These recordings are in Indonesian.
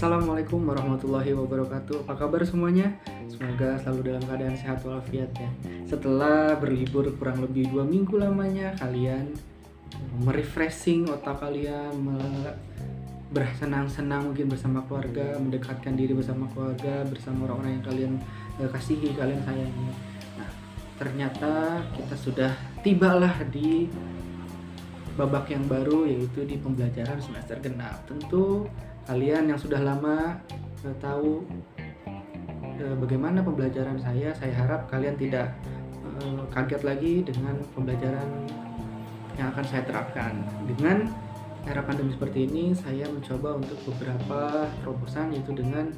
Assalamualaikum warahmatullahi wabarakatuh. Apa kabar semuanya? Semoga selalu dalam keadaan sehat walafiat ya. Setelah berlibur kurang lebih dua minggu lamanya, kalian merefreshing otak kalian, bersenang-senang mungkin bersama keluarga, mendekatkan diri bersama keluarga, bersama orang-orang yang kalian eh, kasihi, kalian sayangi. Nah, ternyata kita sudah tibalah di babak yang baru yaitu di pembelajaran semester genap. Tentu kalian yang sudah lama eh, tahu eh, bagaimana pembelajaran saya, saya harap kalian tidak eh, kaget lagi dengan pembelajaran yang akan saya terapkan. Dengan era pandemi seperti ini, saya mencoba untuk beberapa terobosan yaitu dengan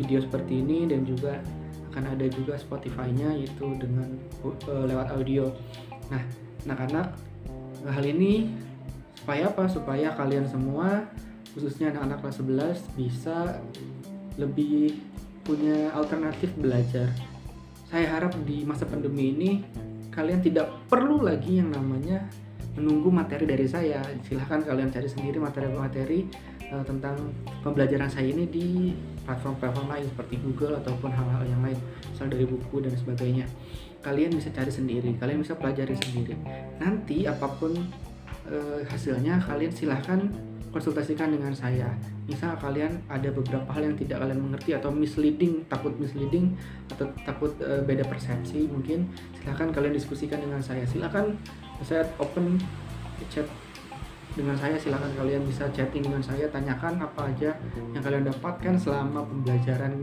video seperti ini dan juga akan ada juga Spotify-nya yaitu dengan eh, lewat audio. Nah, anak-anak hal ini supaya apa? Supaya kalian semua khususnya anak-anak kelas 11 bisa lebih punya alternatif belajar. Saya harap di masa pandemi ini kalian tidak perlu lagi yang namanya menunggu materi dari saya. Silahkan kalian cari sendiri materi-materi eh, tentang pembelajaran saya ini di platform-platform lain seperti Google ataupun hal-hal yang lain, misal dari buku dan sebagainya. Kalian bisa cari sendiri, kalian bisa pelajari sendiri. Nanti apa pun eh, hasilnya, kalian silahkan konsultasikan dengan saya. Misal kalian ada beberapa hal yang tidak kalian mengerti atau misleading, takut misleading atau takut eh, beda persepsi mungkin silahkan kalian diskusikan dengan saya. Silahkan saya open chat dengan saya silahkan kalian bisa chatting dengan saya tanyakan apa aja yang kalian dapatkan selama pembelajaran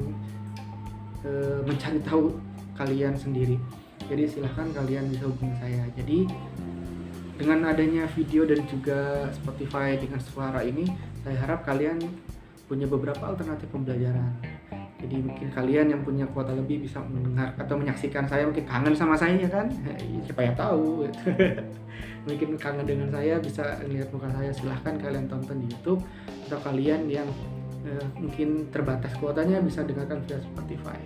eh, mencari tahu kalian sendiri jadi silahkan kalian bisa hubungi saya jadi dengan adanya video dan juga Spotify dengan suara ini saya harap kalian punya beberapa alternatif pembelajaran. Jadi mungkin kalian yang punya kuota lebih bisa mendengar atau menyaksikan saya mungkin kangen sama saya ya kan siapa yang tahu? Mungkin kangen dengan saya bisa lihat muka saya silahkan kalian tonton di YouTube. Atau kalian yang eh, mungkin terbatas kuotanya bisa dengarkan via Spotify.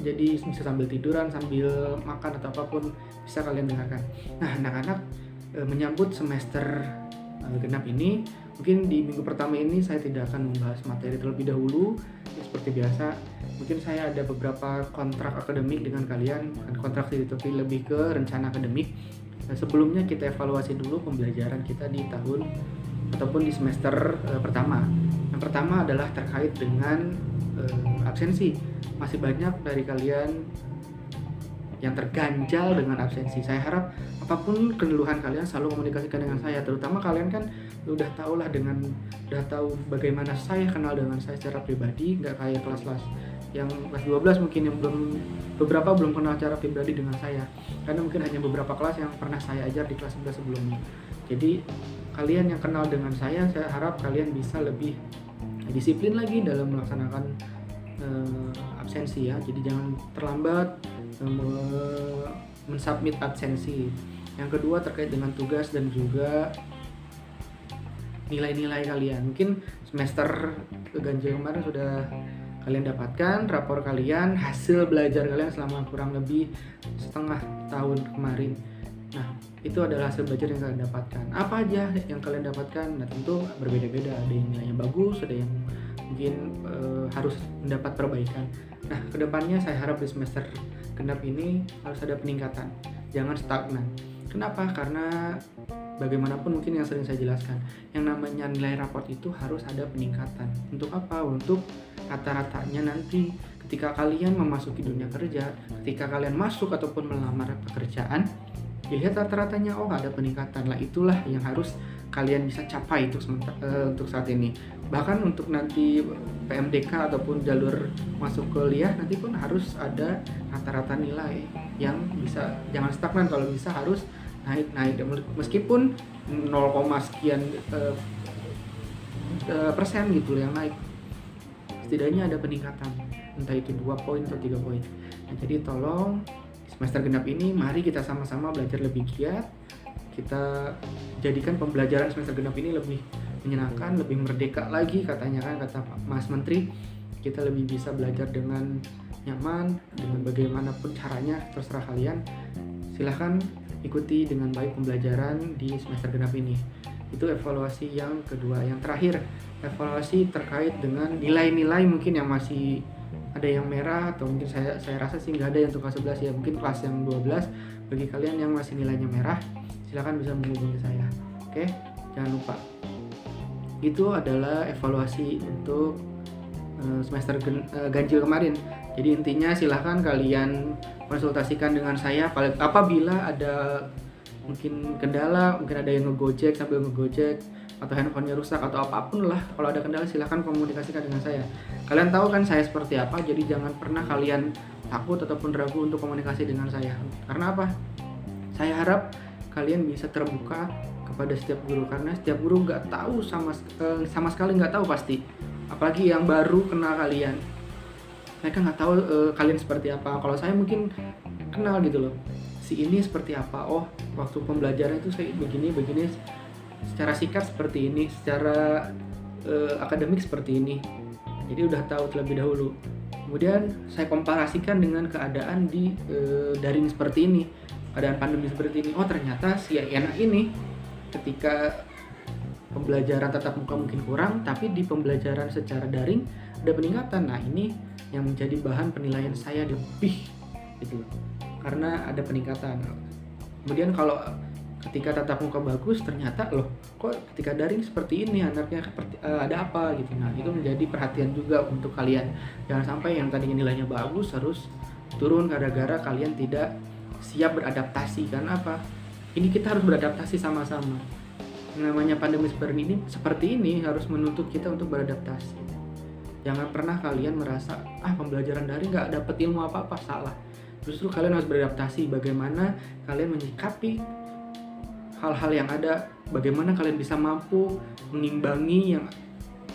Jadi bisa sambil tiduran sambil makan atau apa pun bisa kalian dengarkan nah anak-anak eh, menyambut semester eh, genap ini mungkin di minggu pertama ini saya tidak akan membahas materi terlebih dahulu ya, seperti biasa mungkin saya ada beberapa kontrak akademik dengan kalian bukan kontrak sih tapi lebih ke rencana akademik Nah, sebelumnya kita evaluasi dulu pembelajaran kita di tahun ataupun di semester eh, pertama. Yang pertama adalah terkait dengan eh, absensi. Masih banyak dari kalian yang terganjal dengan absensi. Saya harap apa pun keluhan kalian selalu komunikasikan dengan saya, terutama kalian kan udah tau lah dengan udah tahu bagaimana saya kenal dengan saya secara pribadi, nggak kayak kelas-kelas yang kelas 12 mungkin yang belum beberapa belum kenal cara pribadi dengan saya. Karena mungkin hanya beberapa kelas yang pernah saya ajar di kelas 11 sebelumnya. Jadi kalian yang kenal dengan saya saya harap kalian bisa lebih disiplin lagi dalam melaksanakan eh, absensi ya. Jadi jangan terlambat mensubmit absensi. Yang kedua terkait dengan tugas dan juga nilai-nilai kalian. Mungkin semester ganjil kemarin sudah kalian dapatkan rapor kalian hasil belajar kalian selama kurang lebih setengah tahun kemarin. Nah itu adalah hasil belajar yang kalian dapatkan. Apa aja yang kalian dapatkan? Nah tentu berbeda-beda. Ada yang nilainya bagus ada yang mungkin eh, harus mendapat perbaikan. Nah ke depannya saya harap di semester genap ini harus ada peningkatan jangan stagnan. Kenapa? Karena bagaimanapun mungkin yang sering saya jelaskan yang namanya nilai raport itu harus ada peningkatan. Untuk apa? Untuk rata-ratanya nanti. Ketika kalian memasuki dunia kerja ketika kalian masuk ataupun melamar pekerjaan dilihat rata-ratanya oh ada peningkatan. Lah itulah yang harus kalian bisa capai untuk eh, untuk saat ini. Bahkan untuk nanti PMDK ataupun jalur masuk kuliah nanti pun harus ada rata-rata nilai yang bisa jangan stagnan kalau bisa harus naik naik meskipun 0, sekian eh, eh, persen gitu yang naik setidaknya ada peningkatan. Entah itu dua poin atau tiga poin. Nah, jadi tolong semester genap ini mari kita sama-sama belajar lebih giat kita jadikan pembelajaran semester genap ini lebih menyenangkan lebih merdeka lagi katanya kan kata Pak Mas Menteri. Kita lebih bisa belajar dengan nyaman dengan bagaimanapun caranya terserah kalian. Silahkan ikuti dengan baik pembelajaran di semester genap ini. Itu evaluasi yang kedua. Yang terakhir evaluasi terkait dengan nilai-nilai mungkin yang masih ada yang merah atau mungkin saya saya rasa sih nggak ada yang untuk kelas 11 ya. Mungkin kelas yang 12 bagi kalian yang masih nilainya merah silahkan bisa menghubungi saya. Oke jangan lupa. Itu adalah evaluasi untuk eh, semester eh, ganjil kemarin. Jadi intinya silahkan kalian konsultasikan dengan saya apabila ada mungkin kendala mungkin ada yang ngegojek sambil ngegojek atau handphonenya rusak atau apa pun lah kalau ada kendala silahkan komunikasikan dengan saya. Kalian tahu kan saya seperti apa jadi jangan pernah kalian takut ataupun ragu untuk komunikasi dengan saya. Karena apa? Saya harap kalian bisa terbuka kepada setiap guru. Karena setiap guru nggak tahu sama eh, sama sekali nggak tahu pasti. Apalagi yang baru kenal kalian. Mereka nggak tahu uh, kalian seperti apa. Kalau saya mungkin kenal gitu loh. Si ini seperti apa? Oh waktu pembelajaran itu saya begini begini. Secara sikap seperti ini. Secara uh, akademik seperti ini. Jadi udah tahu terlebih dahulu. Kemudian saya komparasikan dengan keadaan di uh, daring seperti ini keadaan pandemi seperti ini. Oh ternyata si enak ini ketika pembelajaran tatap muka mungkin kurang tapi di pembelajaran secara daring ada peningkatan. Nah ini yang menjadi bahan penilaian saya lebih gitu karena ada peningkatan. Kemudian kalau ketika tatap muka bagus ternyata loh kok ketika daring seperti ini anaknya uh, ada apa gitu. Nah itu menjadi perhatian juga untuk kalian. Jangan sampai yang tadinya nilainya bagus harus turun gara-gara kalian tidak siap beradaptasi kan apa? Ini kita harus beradaptasi sama-sama. Namanya pandemi seperti ini seperti ini harus menuntut kita untuk beradaptasi. Jangan pernah kalian merasa ah pembelajaran daring nggak dapet ilmu apa apa salah. Justru kalian harus beradaptasi bagaimana kalian menyikapi hal-hal yang ada bagaimana kalian bisa mampu mengimbangi yang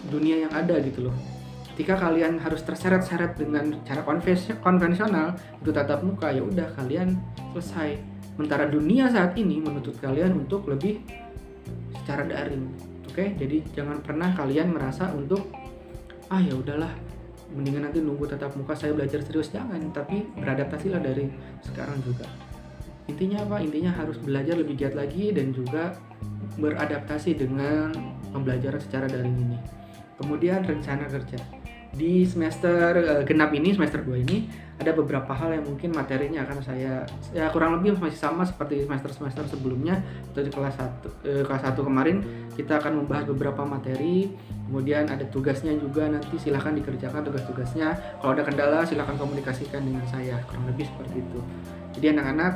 dunia yang ada gitu loh ketika kalian harus terseret-seret dengan cara konvensional itu tatap muka ya udah kalian selesai. Sementara dunia saat ini menuntut kalian untuk lebih secara daring oke? Jadi jangan pernah kalian merasa untuk ah ya udahlah mendingan nanti nunggu tatap muka saya belajar serius. Jangan tapi beradaptasilah dari sekarang juga. Intinya apa? Intinya harus belajar lebih giat lagi dan juga beradaptasi dengan pembelajaran secara daring ini. Kemudian rencana kerja di semester uh, genap ini semester 2 ini ada beberapa hal yang mungkin materinya akan saya ya kurang lebih masih sama seperti semester-semester sebelumnya. Atau di kelas 1 uh, kelas 1 kemarin kita akan membahas beberapa materi. Kemudian ada tugasnya juga nanti silahkan dikerjakan tugas-tugasnya. Kalau ada kendala silahkan komunikasikan dengan saya kurang lebih seperti itu. Jadi anak-anak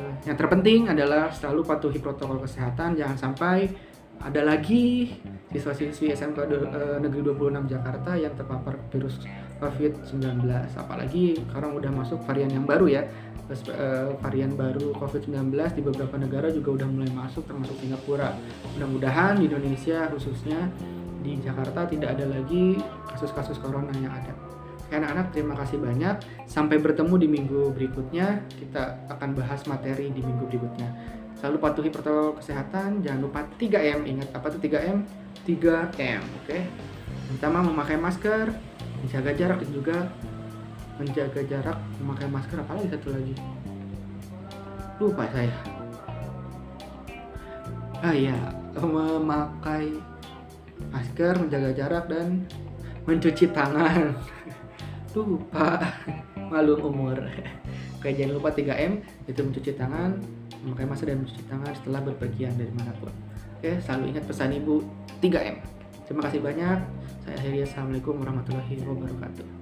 uh, yang terpenting adalah selalu patuhi protokol kesehatan. Jangan sampai ada lagi siswa-siswi SMK uh, Negeri 26 Jakarta yang terpapar virus COVID-19 apalagi sekarang udah masuk varian yang baru ya. Uh, varian baru COVID-19 di beberapa negara juga udah mulai masuk termasuk Singapura. Mudah-mudahan di Indonesia khususnya di Jakarta tidak ada lagi kasus-kasus corona yang ada. Anak-anak terima kasih banyak. Sampai bertemu di minggu berikutnya. Kita akan bahas materi di minggu berikutnya. Selalu patuhi protokol kesehatan. Jangan lupa 3M ingat apa tuh 3M 3M oke? Okay? pertama memakai masker menjaga jarak dan juga menjaga jarak memakai masker apalagi satu lagi? Lupa saya. Ah iya. Memakai masker menjaga jarak dan mencuci tangan. Lupa. Malu umur. Oke jangan lupa 3M itu mencuci tangan memakai masker dan mencuci tangan setelah berpergian dari mana pun. Oke, selalu ingat pesan ibu 3M. Terima kasih banyak. Saya akhiri Assalamualaikum warahmatullahi wabarakatuh.